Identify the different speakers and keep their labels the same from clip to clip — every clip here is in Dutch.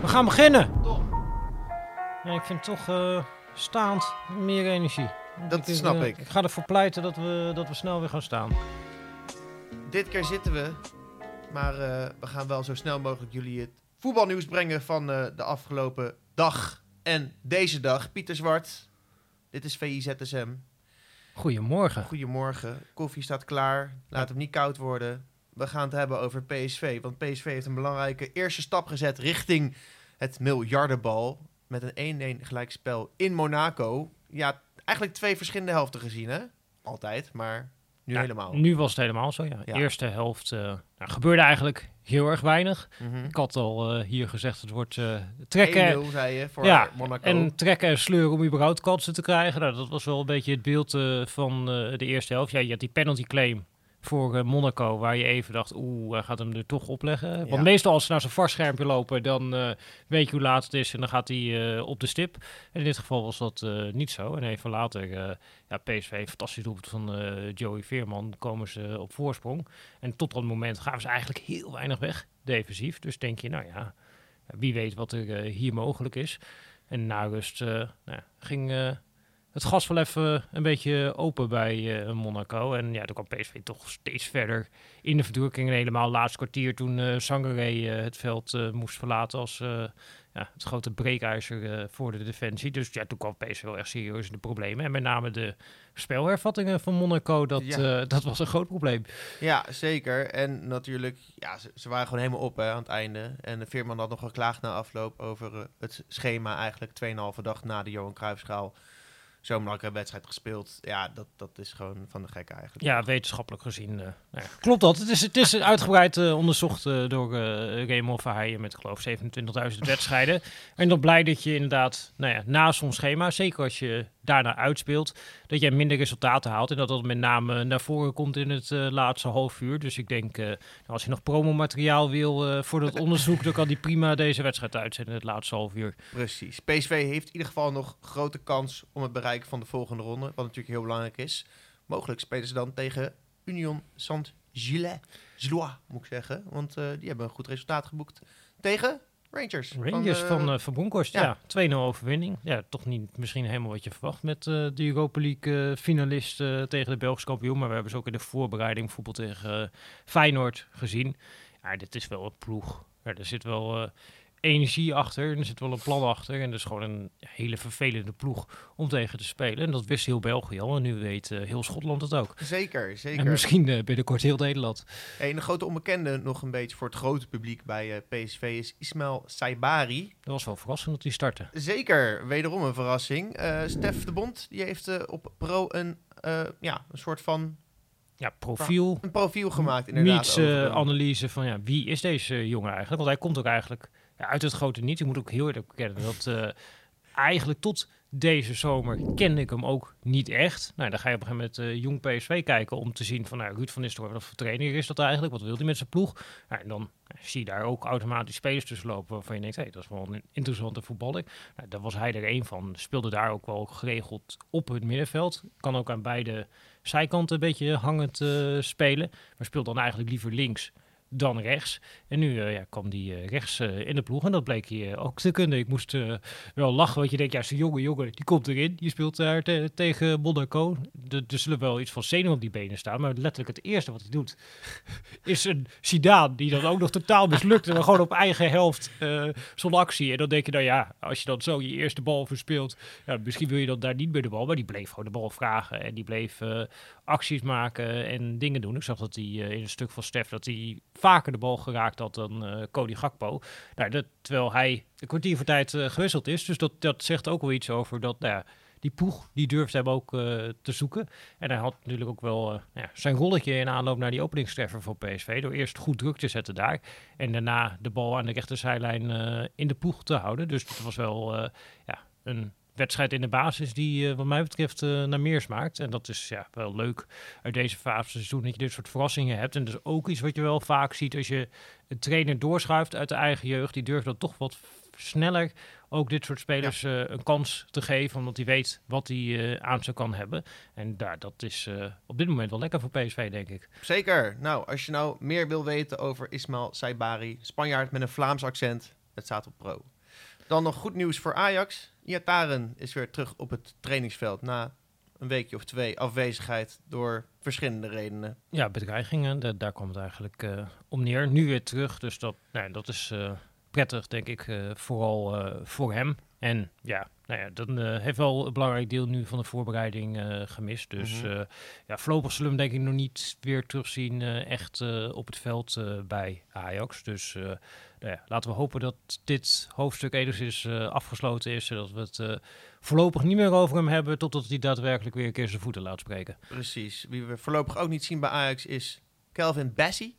Speaker 1: We gaan beginnen. Ja, ik vind toch eh, staand meer energie.
Speaker 2: Dat
Speaker 1: Ik,
Speaker 2: snap
Speaker 1: eh,
Speaker 2: ik.
Speaker 1: Ik ga ervoor pleiten dat we, dat we snel weer gaan staan.
Speaker 2: Dit keer zitten we, maar eh, we gaan wel zo snel mogelijk jullie het voetbalnieuws brengen van de afgelopen dag en deze dag. Pieter Zwart, dit is VIZSM.
Speaker 1: Goedemorgen.
Speaker 2: Goedemorgen, koffie staat klaar, laat hem niet koud worden. We gaan het hebben over PSV, want PSV heeft een belangrijke eerste stap gezet richting het miljardenbal. Met een 1-1 gelijkspel in Monaco. Ja, eigenlijk twee verschillende helften gezien hè? Altijd, maar nu
Speaker 1: Ja,
Speaker 2: helemaal.
Speaker 1: Nu was het helemaal zo, ja.
Speaker 2: Ja.
Speaker 1: Eerste helft nou, gebeurde eigenlijk heel erg weinig.
Speaker 2: Mhm.
Speaker 1: Ik had al eh, hier gezegd, het wordt eh, trekken,
Speaker 2: 1-0 zei je voor
Speaker 1: Ja,
Speaker 2: Monaco.
Speaker 1: en trekken en sleuren om überhaupt kansen te krijgen. Nou, dat was wel een beetje het beeld van de eerste helft. Ja, je had die penalty claim voor eh, Monaco, waar je even dacht, oeh, hij gaat hem er toch opleggen.
Speaker 2: Ja.
Speaker 1: Want meestal als ze naar zijn varstschermpje lopen, dan eh, weet je hoe laat het is en dan gaat hij eh, op de stip. En in dit geval was dat niet zo. En even later, ja, PSV, fantastisch doelpunt van Joey Veerman, komen ze op voorsprong. En tot dat moment gaven ze eigenlijk heel weinig weg, defensief. Dus denk je, nou ja, wie weet wat er hier mogelijk is. En na rust nou, ging het gas wel even een beetje open bij eh, Monaco. En ja, toen kwam PSV toch steeds verder in de verdrukking. En helemaal het laatste kwartier toen eh Sangaré eh, het veld eh, moest verlaten als eh, ja, het grote breekijzer eh, voor de defensie. Dus ja, toen kwam PSV wel echt serieus in de problemen. En met name de spelhervattingen van Monaco, dat,
Speaker 2: Ja.
Speaker 1: eh, dat was een groot probleem.
Speaker 2: Ja, zeker. En natuurlijk, ja, ze, ze waren gewoon helemaal op hè, aan het einde. En de Veerman had nog geklaagd na afloop over eh, het schema eigenlijk 2,5 dag na de Johan Cruijffschaal. Zo'n belangrijke wedstrijd gespeeld. Ja, dat, dat is gewoon van de gek eigenlijk.
Speaker 1: Ja, wetenschappelijk gezien. eh, nou ja, klopt dat. Het is, het is uitgebreid eh, onderzocht eh, door Raymond Verheijen met geloof 27.000 wedstrijden. En dan blij dat je inderdaad, nou ja, na zo'n schema, zeker als je daarna uitspeelt, dat je minder resultaten haalt. En dat dat met name naar voren komt in het eh, laatste half uur. Dus ik denk, eh, nou, als je nog promomateriaal wil eh, voor dat onderzoek, dan kan die prima deze wedstrijd uitzenden in het laatste half uur.
Speaker 2: Precies. PSV heeft in ieder geval nog grote kans om het bereiken van de volgende ronde. Wat natuurlijk heel belangrijk is. Mogelijk spelen ze dan tegen Union Saint-Gilles. Gillois, moet ik zeggen. Want die hebben een goed resultaat geboekt tegen Rangers.
Speaker 1: Rangers
Speaker 2: eh,
Speaker 1: van, eh van Bronckhorst, ja.
Speaker 2: ja.
Speaker 1: 2-0 overwinning. Ja, toch niet misschien helemaal wat je verwacht met eh, de Europa League eh, finalist tegen de Belgische kampioen. Maar we hebben ze ook in de voorbereiding bijvoorbeeld tegen Feyenoord gezien. Ja, dit is wel een ploeg. Ja, er zit wel energie achter en er zit wel een plan achter. En dat is gewoon een hele vervelende ploeg om tegen te spelen. En dat wist heel België al en nu weet eh, heel Schotland het ook.
Speaker 2: Zeker, zeker.
Speaker 1: En misschien eh, binnenkort heel Nederland.
Speaker 2: Hey, een grote onbekende nog een beetje voor het grote publiek bij eh, PSV is Ismail Saibari.
Speaker 1: Dat was wel verrassend dat hij startte.
Speaker 2: Zeker, wederom een verrassing. Stef de Bond die heeft op Pro een, ja, een soort van
Speaker 1: Ja, profiel.
Speaker 2: een profiel gemaakt inderdaad.
Speaker 1: Meets
Speaker 2: over
Speaker 1: eh,
Speaker 2: hem.
Speaker 1: analyse van ja, wie is deze jongen eigenlijk? Want hij komt ook eigenlijk uit het grote niet. Je moet ook heel eerlijk bekennen dat eh, eigenlijk tot deze zomer kende ik hem ook niet echt. Nou, dan ga je op een gegeven moment eh, jong PSV kijken om te zien van nou, Ruud van Nistelrooy, wat voor trainer is dat eigenlijk? Wat wil hij met zijn ploeg? Nou, en dan eh, zie je daar ook automatisch spelers tussen lopen waarvan je denkt, hé, dat is wel een interessante voetballer. Nou, daar was hij er één van. Speelde daar ook wel geregeld op het middenveld. Kan ook aan beide zijkanten een beetje hangend spelen. Maar speelt dan eigenlijk liever links dan rechts. En nu eh, ja, kwam die eh, rechts eh, in de ploeg. En dat bleek hij eh, ook te kunnen. Ik moest wel lachen, want je denkt, ja, zo'n jonge jongen, die komt erin. Je speelt daar te- tegen Monaco. Er zullen wel iets van zenuw op die benen staan. Maar letterlijk het eerste wat hij doet, is een Zidane, die dan ook nog totaal mislukt. En dan gewoon op eigen helft zo'n actie. En dan denk je, nou ja, als je dan zo je eerste bal verspeelt, ja, misschien wil je dan daar niet meer de bal. Maar die bleef gewoon de bal vragen. En die bleef acties maken en dingen doen. Ik zag dat hij eh, in een stuk van Stef, dat hij vaker de bal geraakt had dan eh Cody Gakpo. Nou, dat, terwijl hij een kwartier voor tijd eh, gewisseld is. Dus dat, dat zegt ook wel iets over dat, nou die ploeg, die durft hem ook te zoeken. En hij had natuurlijk ook wel eh, ja, zijn rolletje in aanloop naar die openingstreffer voor PSV. Door eerst goed druk te zetten daar. En daarna de bal aan de rechterzijlijn in de ploeg te houden. Dus dat was wel ja, een wedstrijd in de basis die eh, wat mij betreft eh, naar meer smaakt. En dat is ja, wel leuk uit deze fase van seizoen dat je dit soort verrassingen hebt. En dat is ook iets wat je wel vaak ziet als je een trainer doorschuift uit de eigen jeugd. Die durft dan toch wat sneller ook dit soort spelers eh, een kans te geven. Omdat hij weet wat hij aan ze kan hebben. En daar, dat is op dit moment wel lekker voor PSV, denk ik.
Speaker 2: Zeker. Nou, als je nou meer wil weten over Ismail Saibari, Spanjaard met een Vlaams accent. Het staat op pro. Dan nog goed nieuws voor Ajax. Iataren is weer terug op het trainingsveld na een weekje of twee afwezigheid door verschillende redenen.
Speaker 1: Ja, bedreigingen, da- daar kwam het eigenlijk eh, om neer. Nu weer terug, dus dat, nou, dat is eh, prettig, denk ik, eh, vooral voor hem. En ja, nou ja, dan eh, heeft wel een belangrijk deel nu van de voorbereiding eh, gemist. Dus
Speaker 2: Mhm.
Speaker 1: eh, ja, voorlopig zullen we hem denk ik nog niet weer terugzien echt op het veld bij Ajax. Dus nou ja, laten we hopen dat dit hoofdstuk enigszins afgesloten is, zodat we het voorlopig niet meer over hem hebben, totdat hij daadwerkelijk weer een keer zijn voeten laat spreken.
Speaker 2: Precies. Wie we voorlopig ook niet zien bij Ajax is Kelvin Bessie.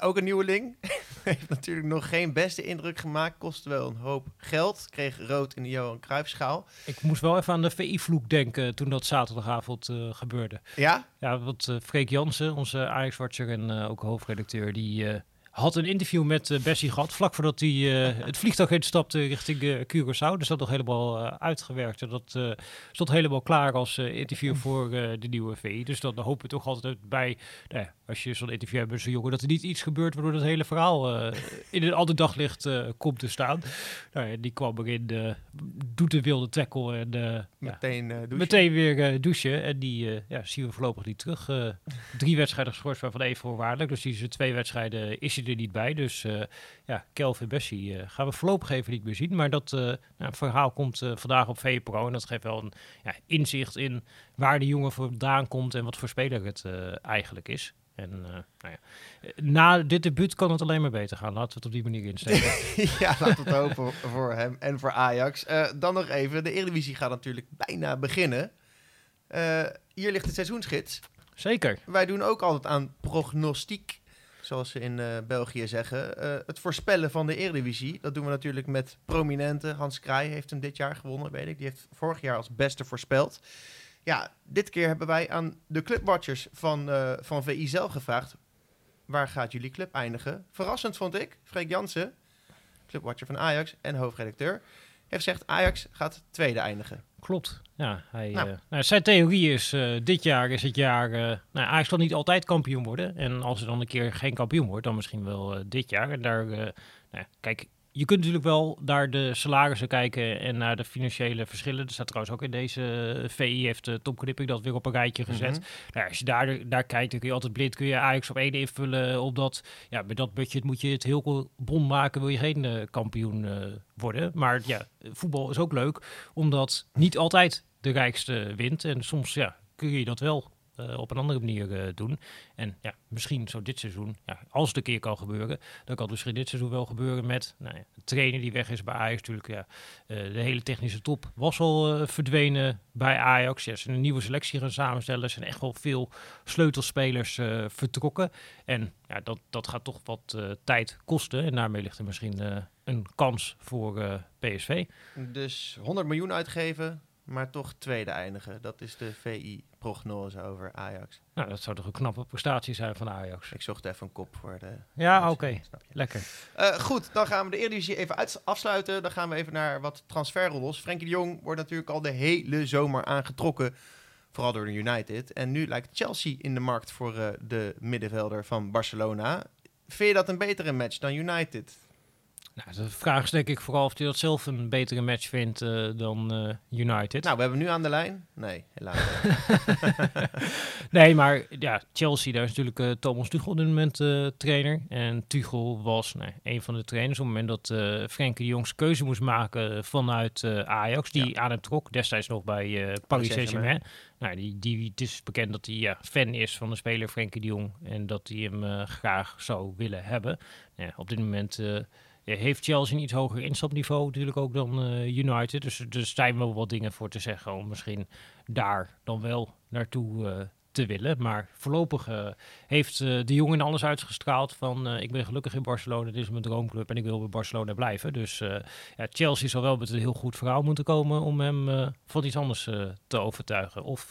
Speaker 2: Ook een nieuweling. Heeft natuurlijk nog geen beste indruk gemaakt. Kostte wel een hoop geld. Kreeg rood in de Johan Cruijffschaal.
Speaker 1: Ik moest wel even aan de VI-vloek denken toen dat zaterdagavond eh, gebeurde.
Speaker 2: Ja?
Speaker 1: Ja, want eh Freek Jansen, onze Ajax-watcher en eh, ook hoofdredacteur, die eh, had een interview met eh, Bessie gehad. Vlak voordat hij eh, het vliegtuig instapte richting eh, Curaçao. Dus dat nog helemaal eh, uitgewerkt. En dat eh, stond helemaal klaar als eh, interview voor eh, de nieuwe VI. Dus dan hopen we toch altijd bij, nou als je zo'n interview hebt met zo'n jongen, dat er niet iets gebeurt waardoor het hele verhaal eh, in een ander daglicht eh, komt te staan. Nou ja, die kwam erin, eh, doet de wilde tackle en ja,
Speaker 2: Meteen.
Speaker 1: Meteen weer douchen. En die ja, zien we voorlopig niet terug. Drie wedstrijden geschorst, waarvan één voorwaardelijk. Dus die zijn twee wedstrijden is hij er niet bij. Dus ja, Kelvin Bessie gaan we voorlopig even niet meer zien. Maar dat nou, verhaal komt vandaag op VPRO. En dat geeft wel een ja, inzicht in waar de jongen vandaan komt en wat voor speler het eigenlijk is. En eh, nou ja, na dit debuut kan het alleen maar beter gaan. Laten we het op die manier insteken.
Speaker 2: ja, laten we het hopen voor hem en voor Ajax. Eh, dan nog even. De Eredivisie gaat natuurlijk bijna beginnen. Eh, hier ligt de seizoensgids.
Speaker 1: Zeker.
Speaker 2: Wij doen ook altijd aan prognostiek, zoals ze in België zeggen. Het voorspellen van de Eredivisie. Dat doen we natuurlijk met prominenten. Hans Kraai heeft hem dit jaar gewonnen, weet ik. Die heeft vorig jaar als beste voorspeld. Ja, dit keer hebben wij aan de clubwatchers van, eh, van VI zelf gevraagd... waar gaat jullie club eindigen? Verrassend vond ik. Freek Jansen, clubwatcher van Ajax en hoofdredacteur... heeft gezegd Ajax gaat tweede eindigen.
Speaker 1: Klopt. Ja, hij,
Speaker 2: Nou.
Speaker 1: eh, nou, zijn theorie is, eh, dit jaar is het jaar... nou, Ajax kan niet altijd kampioen worden. En als er dan een keer geen kampioen wordt, dan misschien wel dit jaar. En daar, nou, kijk, je kunt natuurlijk wel naar de salarissen kijken en naar de financiële verschillen. Er staat trouwens ook in deze eh, VI, heeft uh, Tom Knipping dat weer op een rijtje gezet.
Speaker 2: Mhm.
Speaker 1: Nou, als je daar, daar kijkt, dan kun je altijd blind kun je Ajax op één invullen. Omdat ja, met dat budget moet je het heel bon maken, wil je geen eh, kampioen eh, worden. Maar ja, voetbal is ook leuk, omdat niet altijd de rijkste wint. En soms ja, kun je dat wel eh, op een andere manier eh, doen. En ja, misschien zou dit seizoen, ja, als een keer kan gebeuren, dan kan het misschien dit seizoen wel gebeuren met nou ja, een trainer die weg is bij Ajax. Natuurlijk, ja, eh, de hele technische top was al verdwenen bij Ajax. Ja, ze zijn een nieuwe selectie gaan samenstellen. Er zijn echt wel veel sleutelspelers vertrokken. En ja, dat, dat gaat toch wat tijd kosten. En daarmee ligt er misschien een kans voor PSV.
Speaker 2: Dus 100 miljoen uitgeven, maar toch tweede eindigen. Dat is de VI-prognose over Ajax.
Speaker 1: Nou, dat zou toch een knappe prestatie zijn van Ajax.
Speaker 2: Ik zocht even een kop voor de...
Speaker 1: Ja, oké. Lekker.
Speaker 2: Eh, goed, dan gaan we de Eredivisie even uit- afsluiten. Dan gaan we even naar wat transferroddels. Frenkie de Jong wordt natuurlijk al de hele zomer aangetrokken. Vooral door de United. En nu lijkt Chelsea in de markt voor eh, de middenvelder van Barcelona. Vind je dat een betere match dan United?
Speaker 1: Nou, de vraag is denk ik vooral of hij dat zelf een betere match vindt eh, dan eh, United.
Speaker 2: Nou, we hebben nu aan de lijn. Nee, helaas.
Speaker 1: Nee, maar ja, Chelsea, daar is natuurlijk eh, Thomas Tuchel op dit moment trainer. En Tuchel was een van de trainers op het moment dat Frenkie de Jong's keuze moest maken vanuit Ajax. Die aan hem trok, destijds nog bij Paris Saint-Germain. Nou, die, die, het is bekend dat hij ja, fan is van de speler Frenkie de Jong. En dat hij hem graag zou willen hebben. Ja, op dit moment... heeft Chelsea een iets hoger instapniveau natuurlijk ook dan eh, United. Dus er zijn wel wat dingen voor te zeggen om misschien daar dan wel naartoe eh, te willen. Maar voorlopig eh, heeft eh, de jongen alles uitgestraald van eh, ik ben gelukkig in Barcelona, dit is mijn droomclub en ik wil bij Barcelona blijven. Dus ja, Chelsea zal wel met een heel goed verhaal moeten komen om hem van iets anders te overtuigen. Of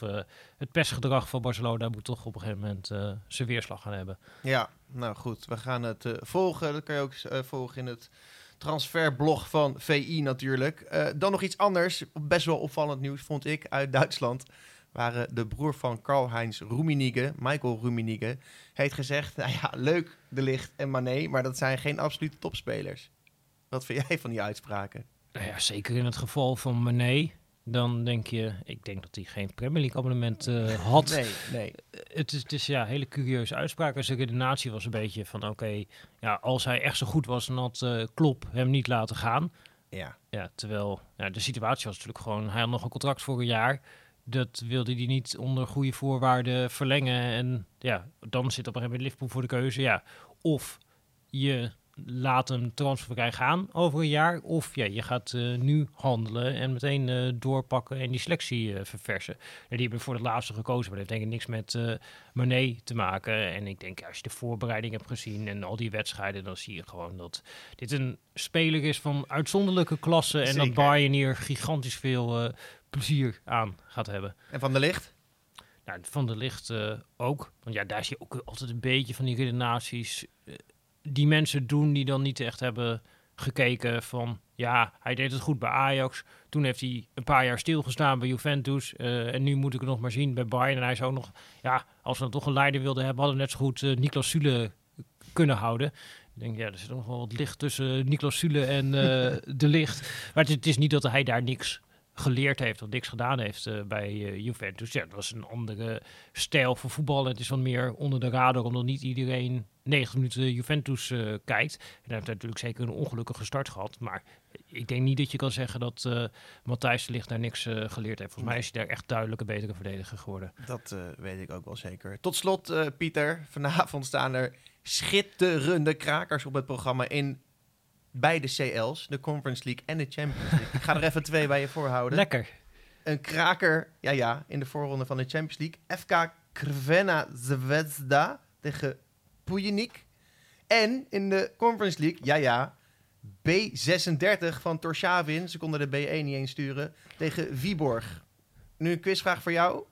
Speaker 1: het persgedrag van Barcelona moet toch op een gegeven moment zijn weerslag gaan hebben.
Speaker 2: Ja, nou goed. We gaan het volgen. Dat kan je ook volgen in het transferblog van VI natuurlijk. Dan nog iets anders. Best wel opvallend nieuws vond ik uit Duitsland. Waren de broer van Karl-Heinz Rummenigge, Michael Rummenigge, heeft gezegd... Nou ja, leuk De Ligt en Mané, maar dat zijn geen absolute topspelers. Wat vind jij van die uitspraken?
Speaker 1: Nou ja, zeker in het geval van Mané. Dan denk je, ik denk dat hij geen Premier League abonnement eh, had.
Speaker 2: Nee, nee.
Speaker 1: Het is, het is ja, een hele curieuze uitspraak. En zijn redenatie was een beetje van, oké, ja, als hij echt zo goed was, dan had eh Klopp hem niet laten gaan.
Speaker 2: Ja.
Speaker 1: Ja, terwijl ja, de situatie was natuurlijk gewoon, hij had nog een contract voor een jaar. Dat wilde hij niet onder goede voorwaarden verlengen. En ja, dan zit op een gegeven moment Liverpool voor de keuze. Ja, of je laat hem transfervrij gaan over een jaar. Of ja, je gaat eh, nu handelen en meteen eh, doorpakken en die selectie eh, verversen. En die hebben voor het laatste gekozen. Maar dat heeft denk ik niks met Mané te maken. En ik denk, als je de voorbereiding hebt gezien en al die wedstrijden, dan zie je gewoon dat dit een speler is van uitzonderlijke klasse. En dat. Bayern hier gigantisch veel plezier aan gaat hebben.
Speaker 2: En Van de Licht?
Speaker 1: Nou, van de licht eh, ook. Want ja, daar zie je ook altijd een beetje van die redenaties eh, die mensen doen die dan niet echt hebben gekeken van ja, hij deed het goed bij Ajax. Toen heeft hij een paar jaar stilgestaan bij Juventus. eh, en nu moet ik het nog maar zien bij Bayern. En hij zou nog, ja, als we dan toch een leider wilden hebben, hadden we net zo goed eh, Niklas Sule kunnen houden. Ik denk, ja, er zit nog wel wat licht tussen Niklas Sule en de licht. Maar het, het is niet dat hij daar niks geleerd heeft of niks gedaan heeft eh, bij eh, Juventus. Ja, het was een andere stijl van voetballen. Het is wat meer onder de radar, omdat niet iedereen 90 minuten Juventus eh, kijkt. En hij heeft natuurlijk zeker een ongelukkige start gehad. Maar ik denk niet dat je kan zeggen dat eh Matthijs de Ligt daar niks geleerd heeft. Volgens mij is hij daar echt duidelijk een betere verdediger geworden.
Speaker 2: Dat weet ik ook wel zeker. Tot slot, Pieter. Vanavond staan er schitterende krakers op het programma in beide CL's. De Conference League en de Champions League. ik ga er even twee bij je voorhouden.
Speaker 1: Lekker.
Speaker 2: Een kraker, ja ja, in de voorronde van de Champions League. FK Crvena Zvezda tegen Pujenik. En in de Conference League, ja ja, B36 van Torshavin. Ze konden de B1 niet eens sturen. Tegen Viborg. Nu een quizvraag voor jou.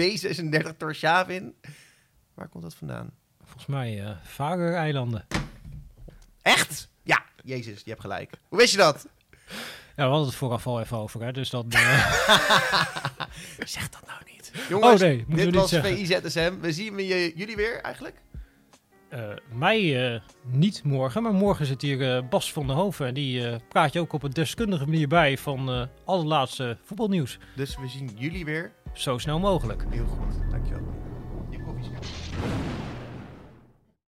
Speaker 2: B36 Torshavin. Waar komt dat vandaan?
Speaker 1: Volgens mij eh Faroe-eilanden.
Speaker 2: Echt? Ja, jezus, je hebt gelijk. Hoe wist je dat?
Speaker 1: Ja, we hadden het vooraf al even over, hè? dus dan... eh,
Speaker 2: Zeg dat nou niet. Jongens,
Speaker 1: Oh, nee,
Speaker 2: dit was
Speaker 1: zeggen.
Speaker 2: VIZSM. We zien je- jullie weer eigenlijk.
Speaker 1: Eh, mij eh, niet morgen, maar morgen zit hier Bas van der Hoven. En die praat je ook op een deskundige manier bij van eh allerlaatste voetbalnieuws.
Speaker 2: Dus we zien jullie weer
Speaker 1: Zo snel mogelijk.
Speaker 2: heel goed. Dankjewel.